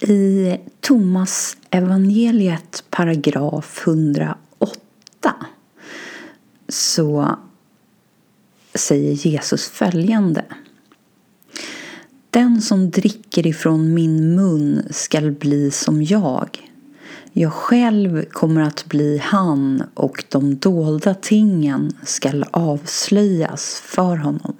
I Thomas evangeliet paragraf 108 så säger Jesus följande. Den som dricker ifrån min mun skall bli som jag. Jag själv kommer att bli han och de dolda tingen skall avslöjas för honom.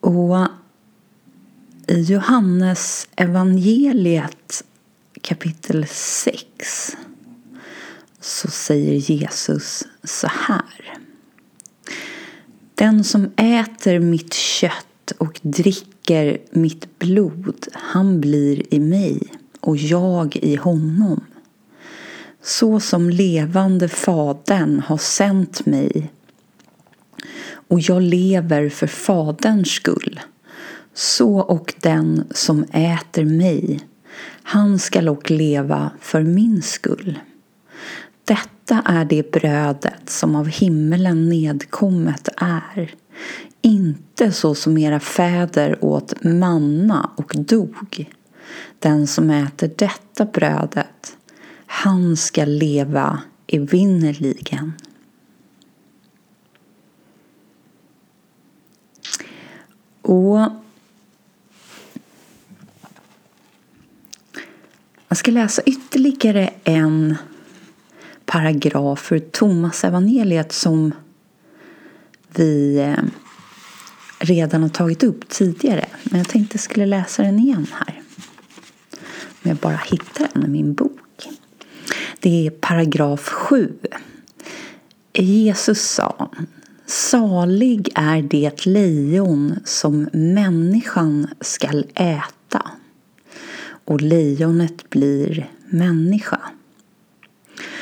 Och i Johannes evangeliet kapitel 6 så säger Jesus så här. Den som äter mitt kött och dricker mitt blod, han blir i mig och jag i honom. Så som levande Fadern har sänt mig och jag lever för Faderns skull. Så och den som äter mig, han skall och leva för min skull. Detta är det brödet som av himmelen nedkommet är. Inte så som era fäder åt manna och dog. Den som äter detta brödet, han ska leva evinnerligen. Och jag ska läsa ytterligare en paragraf ur Thomas evangeliet som vi eh, redan har tagit upp tidigare. Men jag tänkte jag skulle läsa den igen här. Om jag bara hittar den i min bok. Det är paragraf 7. Jesus sa Salig är det lejon som människan skall äta och lejonet blir människa.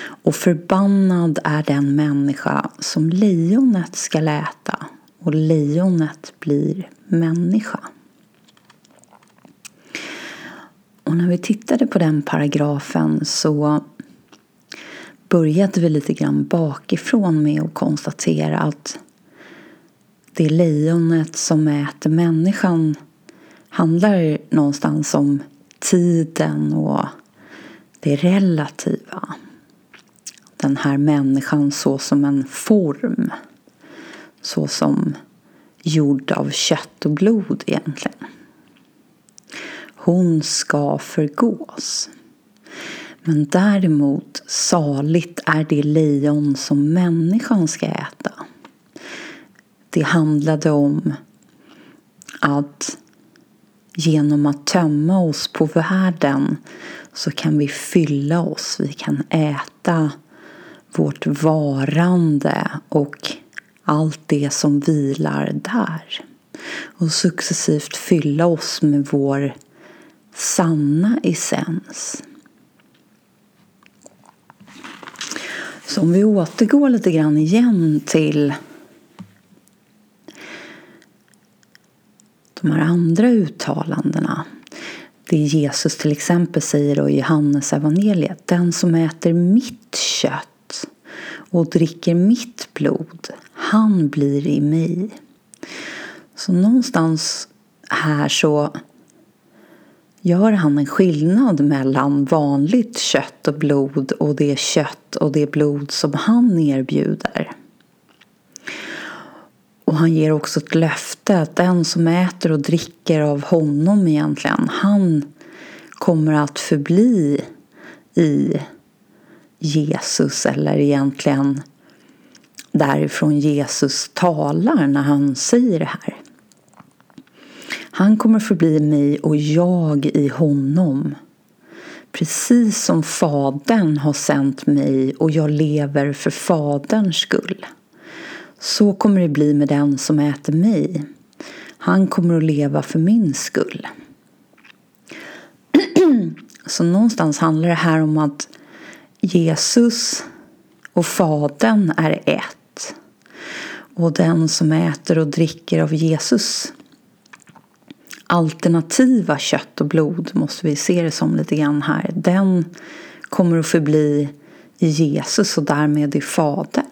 Och förbannad är den människa som lejonet skall äta och lejonet blir människa. Och när vi tittade på den paragrafen så började vi lite grann bakifrån med att konstatera att det lejonet som äter människan handlar någonstans om tiden och det relativa. Den här människan så som en form. Så som gjord av kött och blod egentligen. Hon ska förgås. Men däremot saligt är det lejon som människan ska äta. Det handlade om att genom att tömma oss på världen så kan vi fylla oss. Vi kan äta vårt varande och allt det som vilar där. Och successivt fylla oss med vår sanna essens. Så om vi återgår lite grann igen till de här andra uttalandena. Det Jesus till exempel säger i Johannes evangeliet. Den som äter mitt kött och dricker mitt blod, han blir i mig. Så någonstans här så gör han en skillnad mellan vanligt kött och blod och det kött och det blod som han erbjuder. Och han ger också ett löfte att den som äter och dricker av honom egentligen, han kommer att förbli i Jesus eller egentligen därifrån Jesus talar när han säger det här. Han kommer förbli mig och jag i honom. Precis som Fadern har sänt mig och jag lever för Faderns skull. Så kommer det bli med den som äter mig. Han kommer att leva för min skull. Så någonstans handlar det här om att Jesus och Fadern är ett. Och den som äter och dricker av Jesus alternativa kött och blod måste vi se det som lite grann här. Den kommer att förbli i Jesus och därmed i Fadern.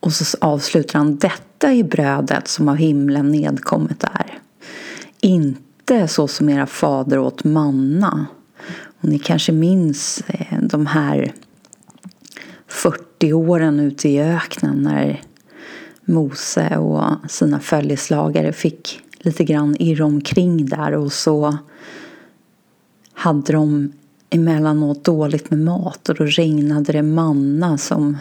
Och så avslutar han detta i brödet som av himlen nedkommet är. Inte så som era fader åt manna. Och ni kanske minns eh, de här 40 åren ute i öknen när Mose och sina följeslagare fick lite grann irra omkring där och så hade de emellanåt dåligt med mat och då regnade det manna som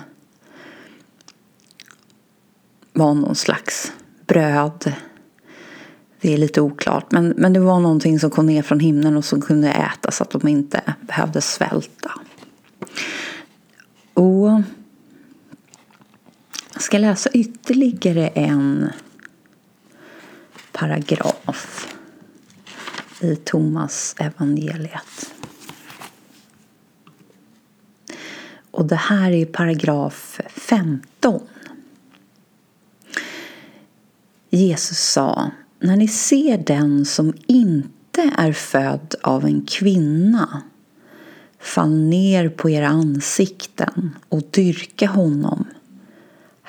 var någon slags bröd. Det är lite oklart, men, men det var någonting som kom ner från himlen och som kunde ätas så att de inte behövde svälta. Och jag ska läsa ytterligare en paragraf i Thomas evangeliet. Och det här är paragraf 15. Jesus sa, när ni ser den som inte är född av en kvinna fall ner på era ansikten och dyrka honom.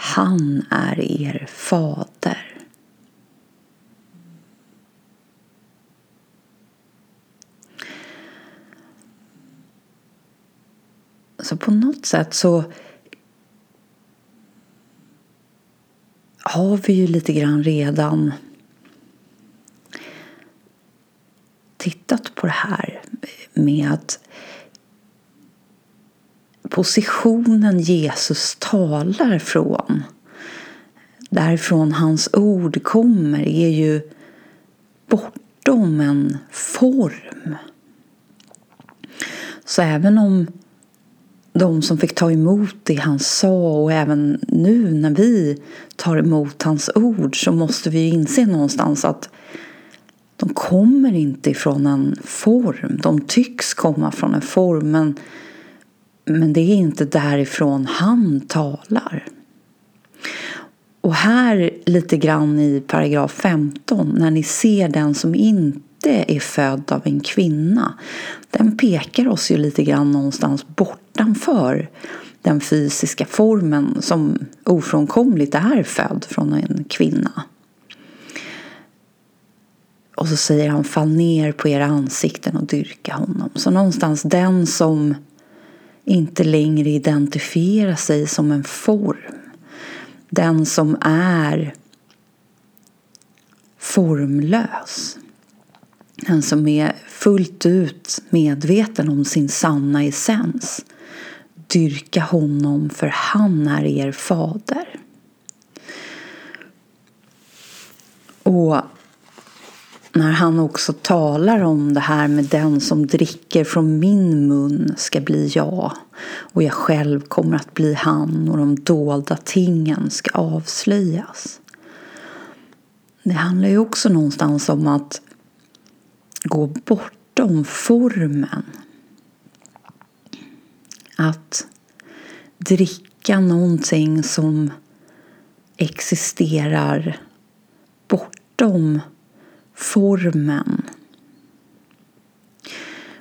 Han är er fader. Så på något sätt så har vi ju lite grann redan tittat på det här med att positionen Jesus talar från, därifrån hans ord kommer, är ju bortom en form. Så även om de som fick ta emot det han sa och även nu när vi tar emot hans ord så måste vi inse någonstans att de kommer inte ifrån en form. De tycks komma från en form men, men det är inte därifrån han talar. Och här lite grann i paragraf 15 när ni ser den som inte är född av en kvinna. Den pekar oss ju lite grann någonstans bortanför den fysiska formen som ofrånkomligt är född från en kvinna. Och så säger han fall ner på era ansikten och dyrka honom. Så någonstans den som inte längre identifiera sig som en form. Den som är formlös. Den som är fullt ut medveten om sin sanna essens. Dyrka honom för han är er fader. Och när han också talar om det här med den som dricker från min mun ska bli jag och jag själv kommer att bli han och de dolda tingen ska avslöjas. Det handlar ju också någonstans om att gå bortom formen. Att dricka någonting som existerar bortom formen.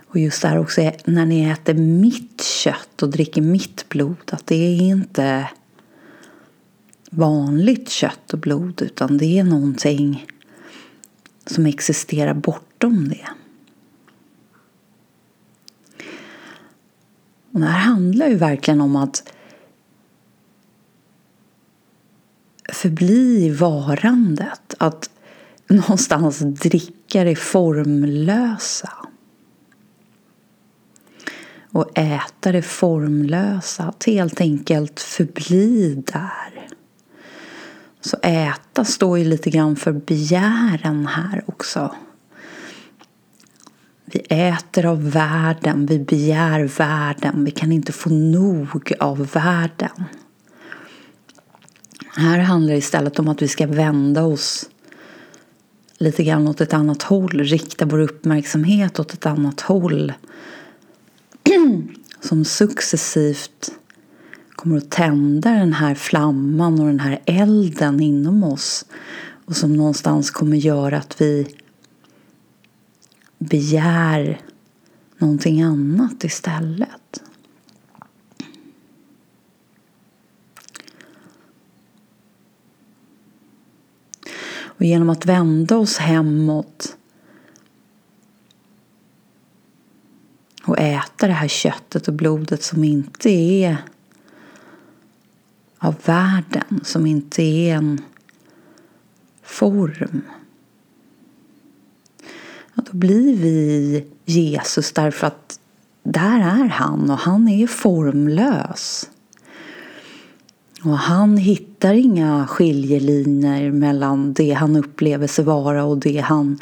Och just där också när ni äter mitt kött och dricker mitt blod att det är inte vanligt kött och blod utan det är någonting som existerar bortom det. Och det här handlar ju verkligen om att förbli i varandet. Att någonstans dricka det formlösa. Och äta det formlösa. Att helt enkelt förbli där. Så äta står ju lite grann för begären här också. Vi äter av världen, vi begär världen, vi kan inte få nog av världen. Här handlar det istället om att vi ska vända oss lite grann åt ett annat håll, rikta vår uppmärksamhet åt ett annat håll som successivt kommer att tända den här flamman och den här elden inom oss och som någonstans kommer göra att vi begär någonting annat istället. Och genom att vända oss hemåt och äta det här köttet och blodet som inte är av världen, som inte är en form. Ja, då blir vi Jesus därför att där är han och han är formlös. Och han hittar inga skiljelinjer mellan det han upplever sig vara och det han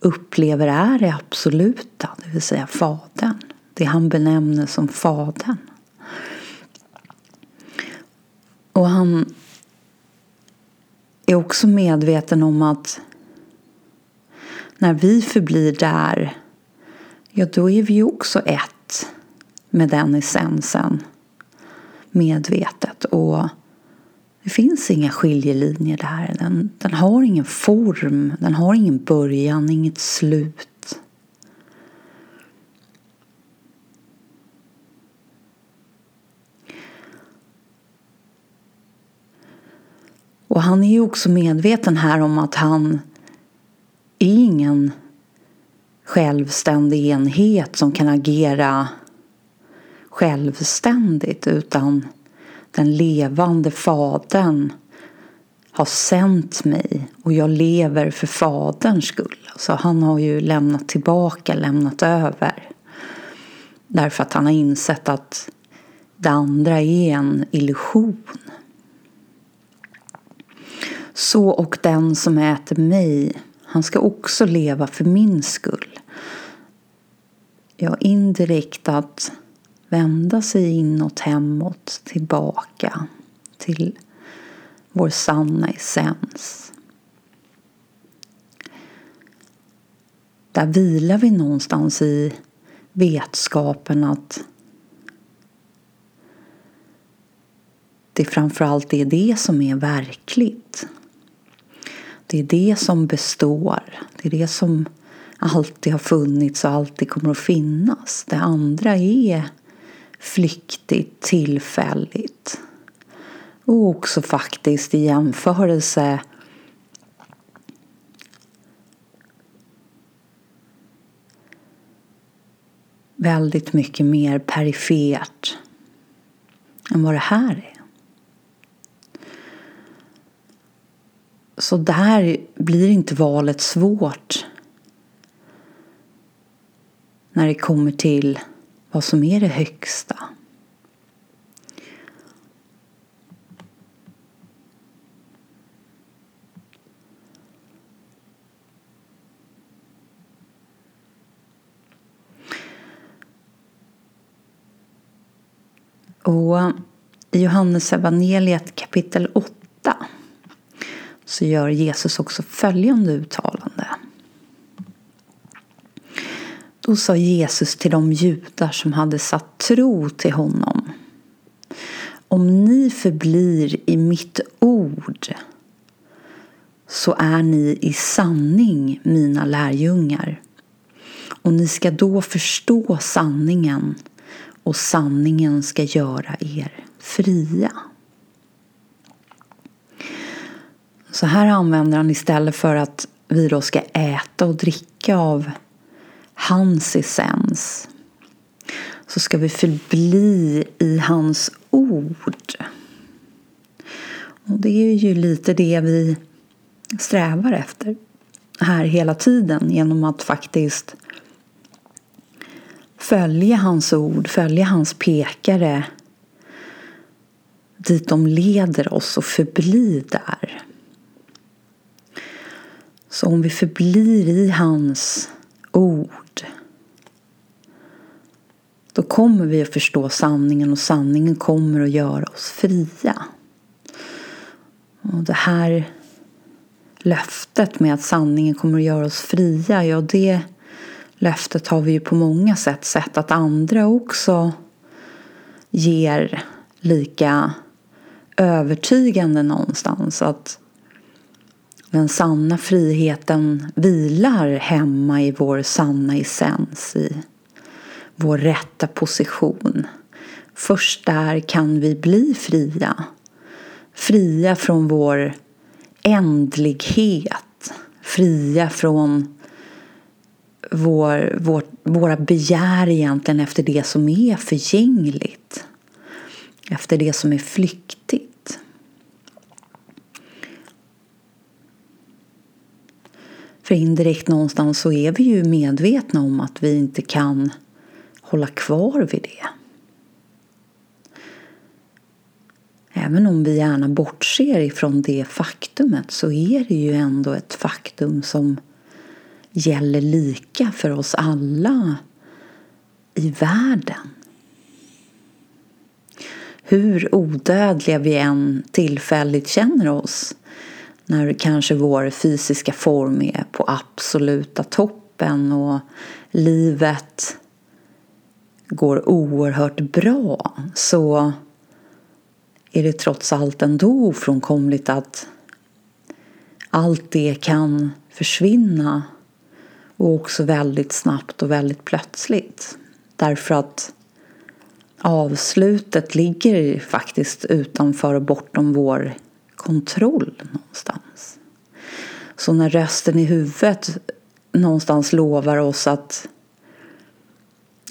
upplever är det absoluta, det vill säga Fadern. Det han benämner som Fadern. Och han är också medveten om att när vi förblir där, ja då är vi ju också ett med den essensen medvetet. Och det finns inga skiljelinjer där. Den, den har ingen form, den har ingen början, inget slut. Och han är ju också medveten här om att han är ingen självständig enhet som kan agera självständigt utan den levande Fadern har sänt mig och jag lever för Faderns skull. Så han har ju lämnat tillbaka, lämnat över. Därför att han har insett att det andra är en illusion. Så och den som äter mig, han ska också leva för min skull. Ja, indirekt att vända sig inåt, hemåt, tillbaka till vår sanna essens. Där vilar vi någonstans i vetskapen att det framförallt är det som är verkligt. Det är det som består. Det är det som alltid har funnits och alltid kommer att finnas. Det andra är flyktigt, tillfälligt. Och också faktiskt i jämförelse väldigt mycket mer perifert än vad det här är. Så där blir inte valet svårt när det kommer till vad som är det högsta. Och i Johannes evangeliet kapitel 8 så gör Jesus också följande uttalande. Då sa Jesus till de judar som hade satt tro till honom. Om ni förblir i mitt ord så är ni i sanning mina lärjungar. Och ni ska då förstå sanningen och sanningen ska göra er fria. Så här använder han istället för att vi då ska äta och dricka av hans essens så ska vi förbli i hans ord. Och det är ju lite det vi strävar efter här hela tiden genom att faktiskt följa hans ord, följa hans pekare dit de leder oss och förbli där. Så om vi förblir i hans ord då kommer vi att förstå sanningen och sanningen kommer att göra oss fria. Och det här löftet med att sanningen kommer att göra oss fria, ja det löftet har vi ju på många sätt sett att andra också ger lika övertygande någonstans. Att den sanna friheten vilar hemma i vår sanna essens, i vår rätta position. Först där kan vi bli fria. Fria från vår ändlighet fria från vår, vår, våra begär egentligen efter det som är förgängligt. Efter det som är flyktigt. För indirekt någonstans så är vi ju medvetna om att vi inte kan hålla kvar vid det. Även om vi gärna bortser ifrån det faktumet så är det ju ändå ett faktum som gäller lika för oss alla i världen. Hur odödliga vi än tillfälligt känner oss när kanske vår fysiska form är på absoluta toppen och livet går oerhört bra så är det trots allt ändå ofrånkomligt att allt det kan försvinna och också väldigt snabbt och väldigt plötsligt. Därför att avslutet ligger faktiskt utanför och bortom vår kontroll någonstans. Så när rösten i huvudet någonstans lovar oss att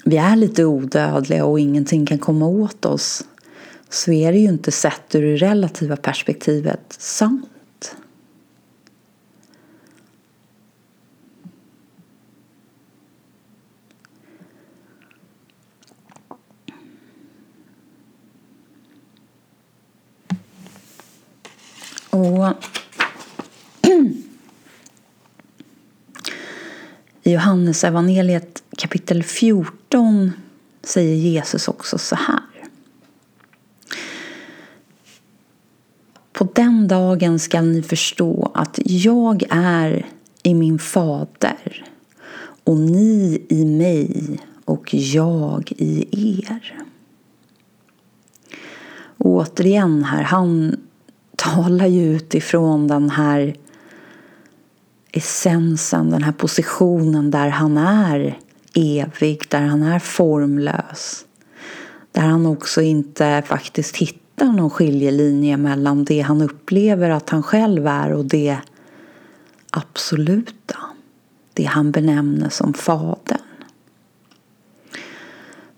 vi är lite odödliga och ingenting kan komma åt oss så är det ju inte sett ur det relativa perspektivet sant. Och i Johannes evangeliet kapitel 14 säger Jesus också så här. På den dagen skall ni förstå att jag är i min fader och ni i mig och jag i er. Och återigen här, han talar ju utifrån den här essensen, den här positionen där han är evig, där han är formlös. Där han också inte faktiskt hittar någon skiljelinje mellan det han upplever att han själv är och det absoluta. Det han benämner som Fadern.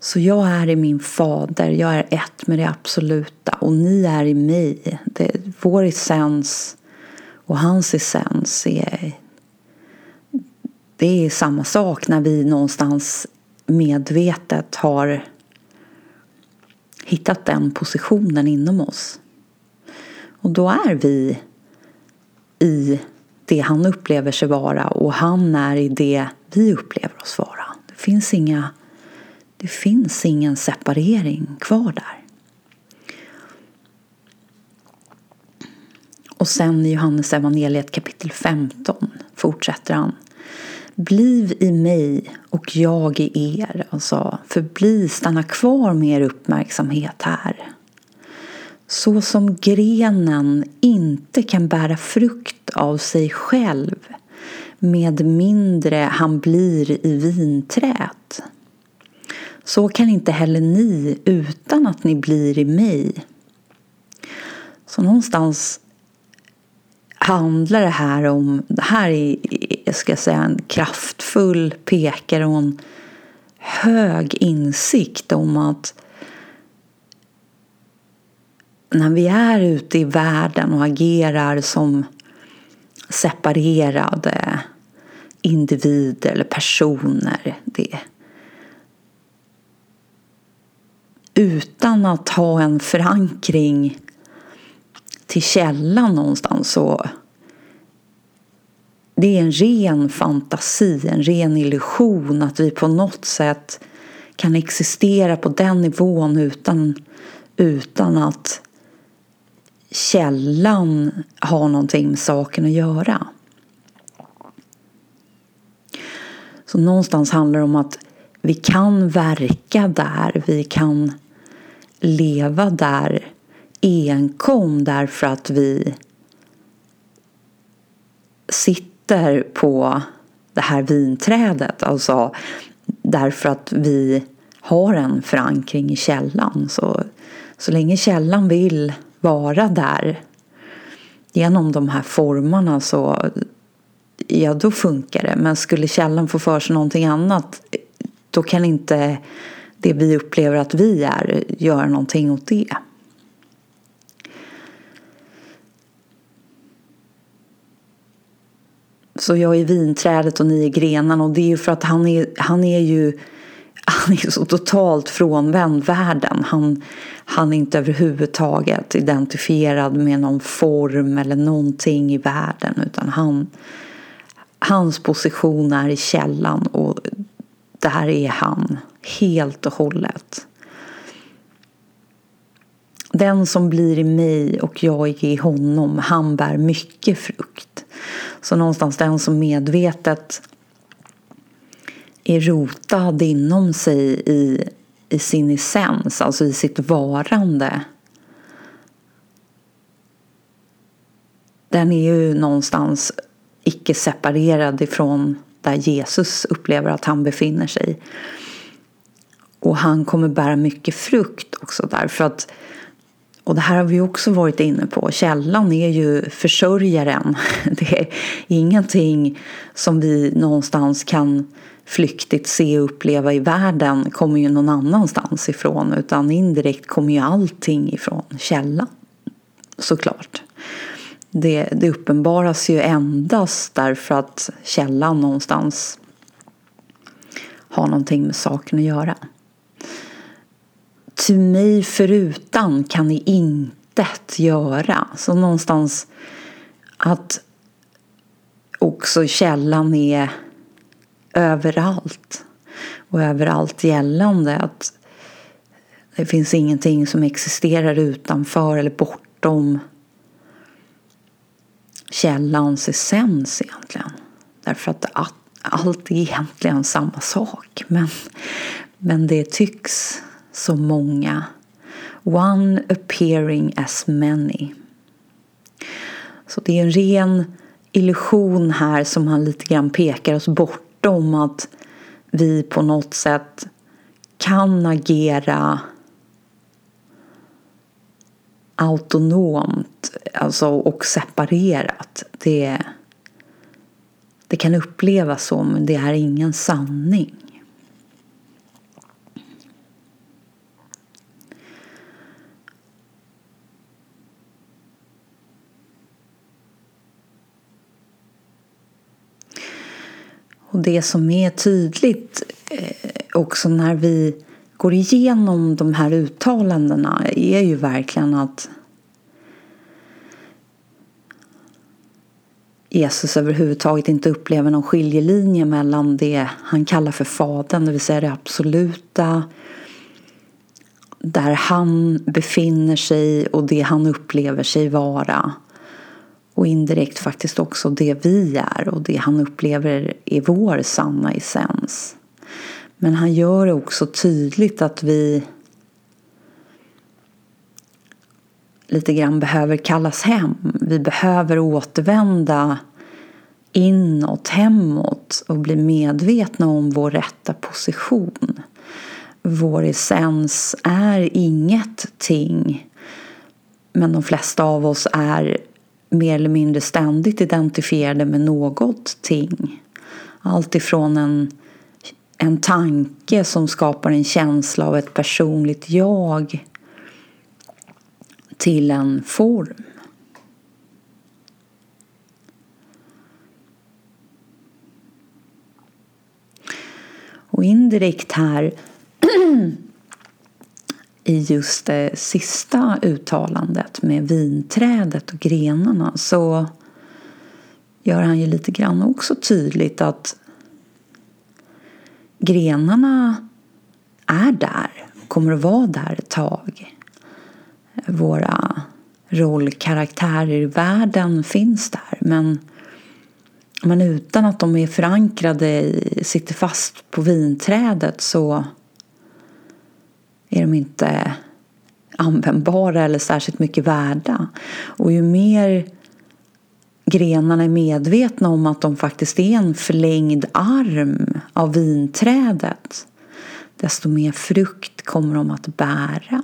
Så jag är i min fader, jag är ett med det absoluta och ni är i mig. Det, vår essens och hans essens är, det är samma sak när vi någonstans medvetet har hittat den positionen inom oss. Och då är vi i det han upplever sig vara och han är i det vi upplever oss vara. Det finns inga det finns ingen separering kvar där. Och sen i Johannes evangeliet kapitel 15 fortsätter han. Bliv i mig och jag i er. Alltså, förbli, stanna kvar med er uppmärksamhet här. Så som grenen inte kan bära frukt av sig själv med mindre han blir i vinträet så kan inte heller ni utan att ni blir i mig. Så någonstans handlar det här om, det här är, jag säga, en kraftfull pekare och en hög insikt om att när vi är ute i världen och agerar som separerade individer eller personer, det utan att ha en förankring till källan någonstans så det är en ren fantasi, en ren illusion att vi på något sätt kan existera på den nivån utan, utan att källan har någonting med saken att göra. Så någonstans handlar det om att vi kan verka där, vi kan leva där enkom därför att vi sitter på det här vinträdet. Alltså därför att vi har en förankring i källan. Så, så länge källan vill vara där genom de här formarna så ja då funkar det. Men skulle källan få för sig någonting annat då kan inte det vi upplever att vi är göra någonting åt det. Så jag är vinträdet och ni är grenarna och det är ju för att han är, han är ju han är så totalt frånvänd världen. Han, han är inte överhuvudtaget identifierad med någon form eller någonting i världen utan han, hans position är i källan och där är han helt och hållet. Den som blir i mig och jag är i honom, han bär mycket frukt. Så någonstans den som medvetet är rotad inom sig i, i sin essens, alltså i sitt varande. Den är ju någonstans icke separerad ifrån där Jesus upplever att han befinner sig. Och han kommer bära mycket frukt också därför att och det här har vi också varit inne på. Källan är ju försörjaren. Det är ingenting som vi någonstans kan flyktigt se och uppleva i världen kommer ju någon annanstans ifrån utan indirekt kommer ju allting ifrån källan. Såklart. Det, det uppenbaras ju endast därför att källan någonstans har någonting med saken att göra. Till mig förutan kan ni intet göra. Så någonstans att också källan är överallt och överallt gällande. Att det finns ingenting som existerar utanför eller bortom källans essens egentligen. Därför att allt är egentligen samma sak. Men, men det tycks så många. One appearing as many. Så det är en ren illusion här som han lite grann pekar oss bortom att vi på något sätt kan agera autonomt alltså, och separerat. Det, det kan upplevas så, men det är ingen sanning. Det som är tydligt eh, också när vi går igenom de här uttalandena är ju verkligen att Jesus överhuvudtaget inte upplever någon skiljelinje mellan det han kallar för Fadern, det vill säga det absoluta där han befinner sig och det han upplever sig vara och indirekt faktiskt också det vi är och det han upplever är vår sanna essens. Men han gör det också tydligt att vi lite grann behöver kallas hem. Vi behöver återvända inåt, hemåt och bli medvetna om vår rätta position. Vår essens är inget ting men de flesta av oss är mer eller mindre ständigt identifierade med något ting. Allt ifrån en, en tanke som skapar en känsla av ett personligt jag till en form. Och indirekt här i just det sista uttalandet med vinträdet och grenarna så gör han ju lite grann också tydligt att grenarna är där, kommer att vara där ett tag. Våra rollkaraktärer i världen finns där men, men utan att de är förankrade, sitter fast på vinträdet så är de inte användbara eller särskilt mycket värda. Och ju mer grenarna är medvetna om att de faktiskt är en förlängd arm av vinträdet desto mer frukt kommer de att bära.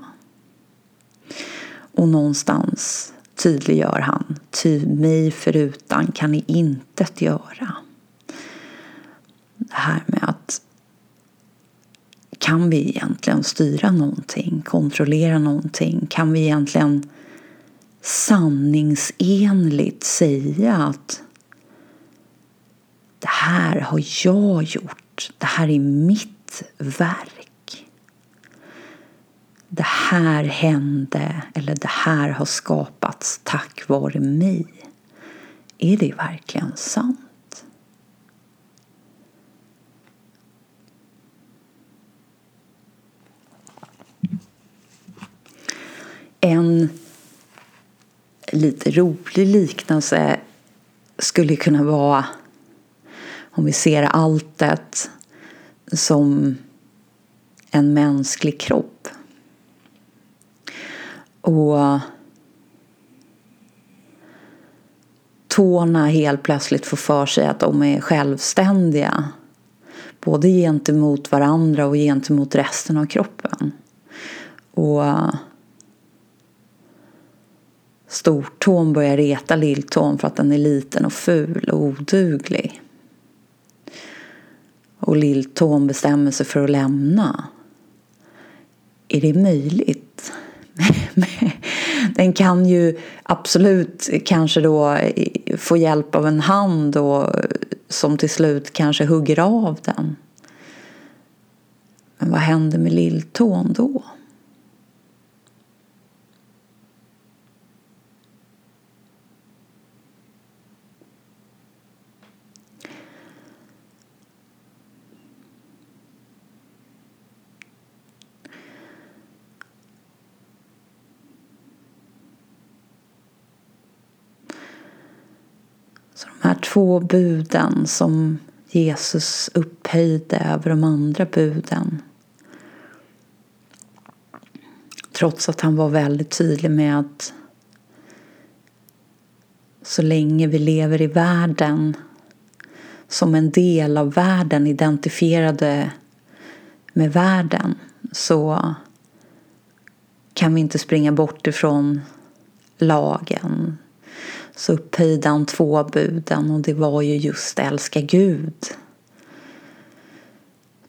Och någonstans tydliggör han, ty mig förutan kan ni intet göra. Det här med att kan vi egentligen styra någonting, kontrollera någonting? Kan vi egentligen sanningsenligt säga att det här har jag gjort, det här är mitt verk. Det här hände eller det här har skapats tack vare mig. Är det verkligen sant? En lite rolig liknelse skulle kunna vara om vi ser alltet som en mänsklig kropp. Och tårna helt plötsligt får för sig att de är självständiga. Både gentemot varandra och gentemot resten av kroppen. Och stortån börjar reta lilltån för att den är liten och ful och oduglig. Och lilltån bestämmer sig för att lämna. Är det möjligt? den kan ju absolut kanske då få hjälp av en hand då, som till slut kanske hugger av den. Men vad händer med lilltån då? Två buden som Jesus upphöjde över de andra buden. Trots att han var väldigt tydlig med att så länge vi lever i världen som en del av världen identifierade med världen så kan vi inte springa bort ifrån lagen, så upphöjde han två buden och det var ju just älska Gud.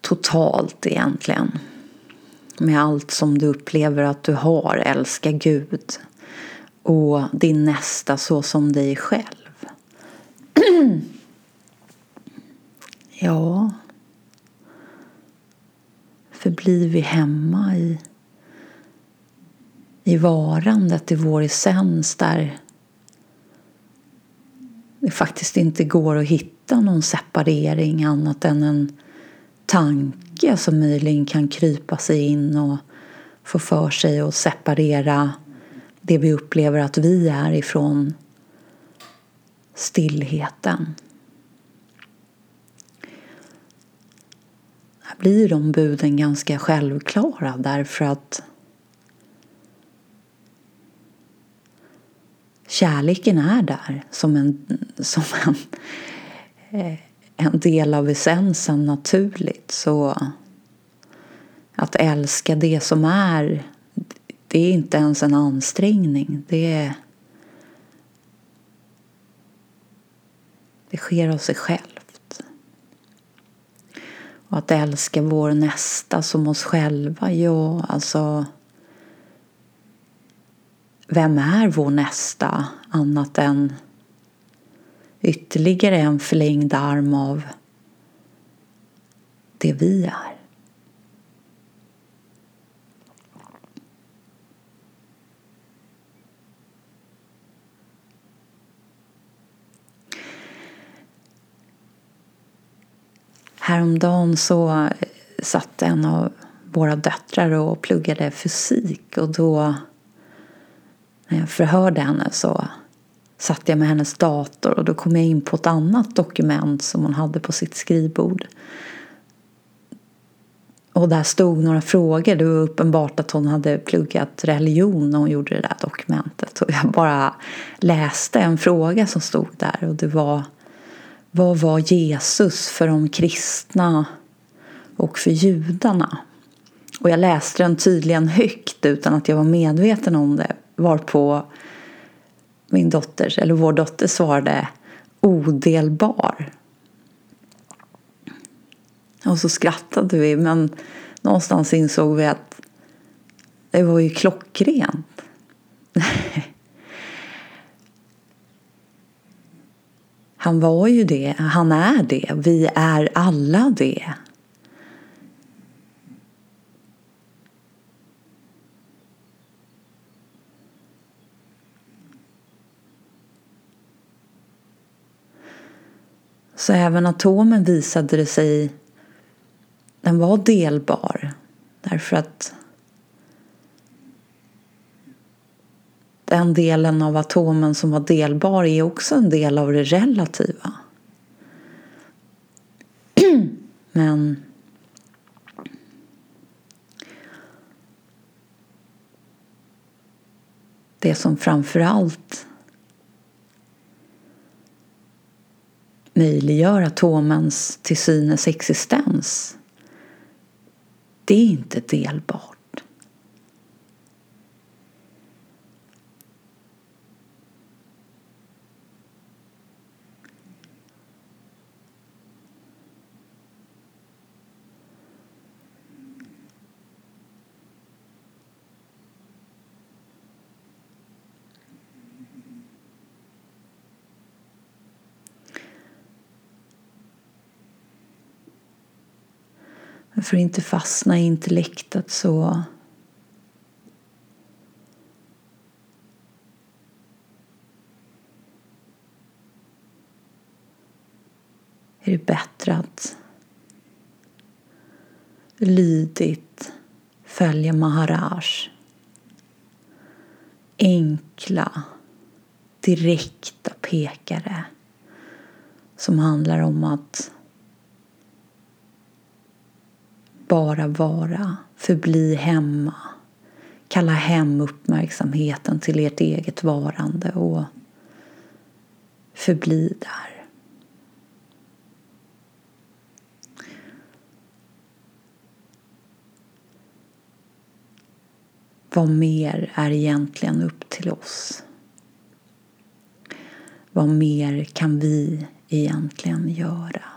Totalt egentligen. Med allt som du upplever att du har, älska Gud. Och din nästa så som dig själv. ja. Förblir vi hemma i, i varandet, i vår essens där det faktiskt inte går att hitta någon separering annat än en tanke som möjligen kan krypa sig in och få för sig att separera det vi upplever att vi är ifrån stillheten. Här blir de buden ganska självklara därför att kärleken är där som en, som en, eh, en del av essensen naturligt. Så att älska det som är, det är inte ens en ansträngning. Det, det sker av sig självt. Och att älska vår nästa som oss själva, ja, alltså vem är vår nästa annat än ytterligare en förlängd arm av det vi är? Häromdagen så satt en av våra döttrar och pluggade fysik och då när jag förhörde henne så satt jag med hennes dator och då kom jag in på ett annat dokument som hon hade på sitt skrivbord. Och där stod några frågor. Det var uppenbart att hon hade pluggat religion när hon gjorde det där dokumentet. Och jag bara läste en fråga som stod där och det var Vad var Jesus för de kristna och för judarna? Och jag läste den tydligen högt utan att jag var medveten om det Varpå min dotter, eller vår dotter svarade odelbar. Och så skrattade vi men någonstans insåg vi att det var ju klockrent. Han var ju det, han är det, vi är alla det. Så även atomen visade det sig, den var delbar. Därför att den delen av atomen som var delbar är också en del av det relativa. Men det som framför allt möjliggör atomens till synes existens det är inte delbart. För att inte fastna i intellektet så är det bättre att lydigt följa Maharaj. Enkla, direkta pekare som handlar om att bara vara, förbli hemma. Kalla hem uppmärksamheten till ert eget varande och förbli där. Vad mer är egentligen upp till oss? Vad mer kan vi egentligen göra?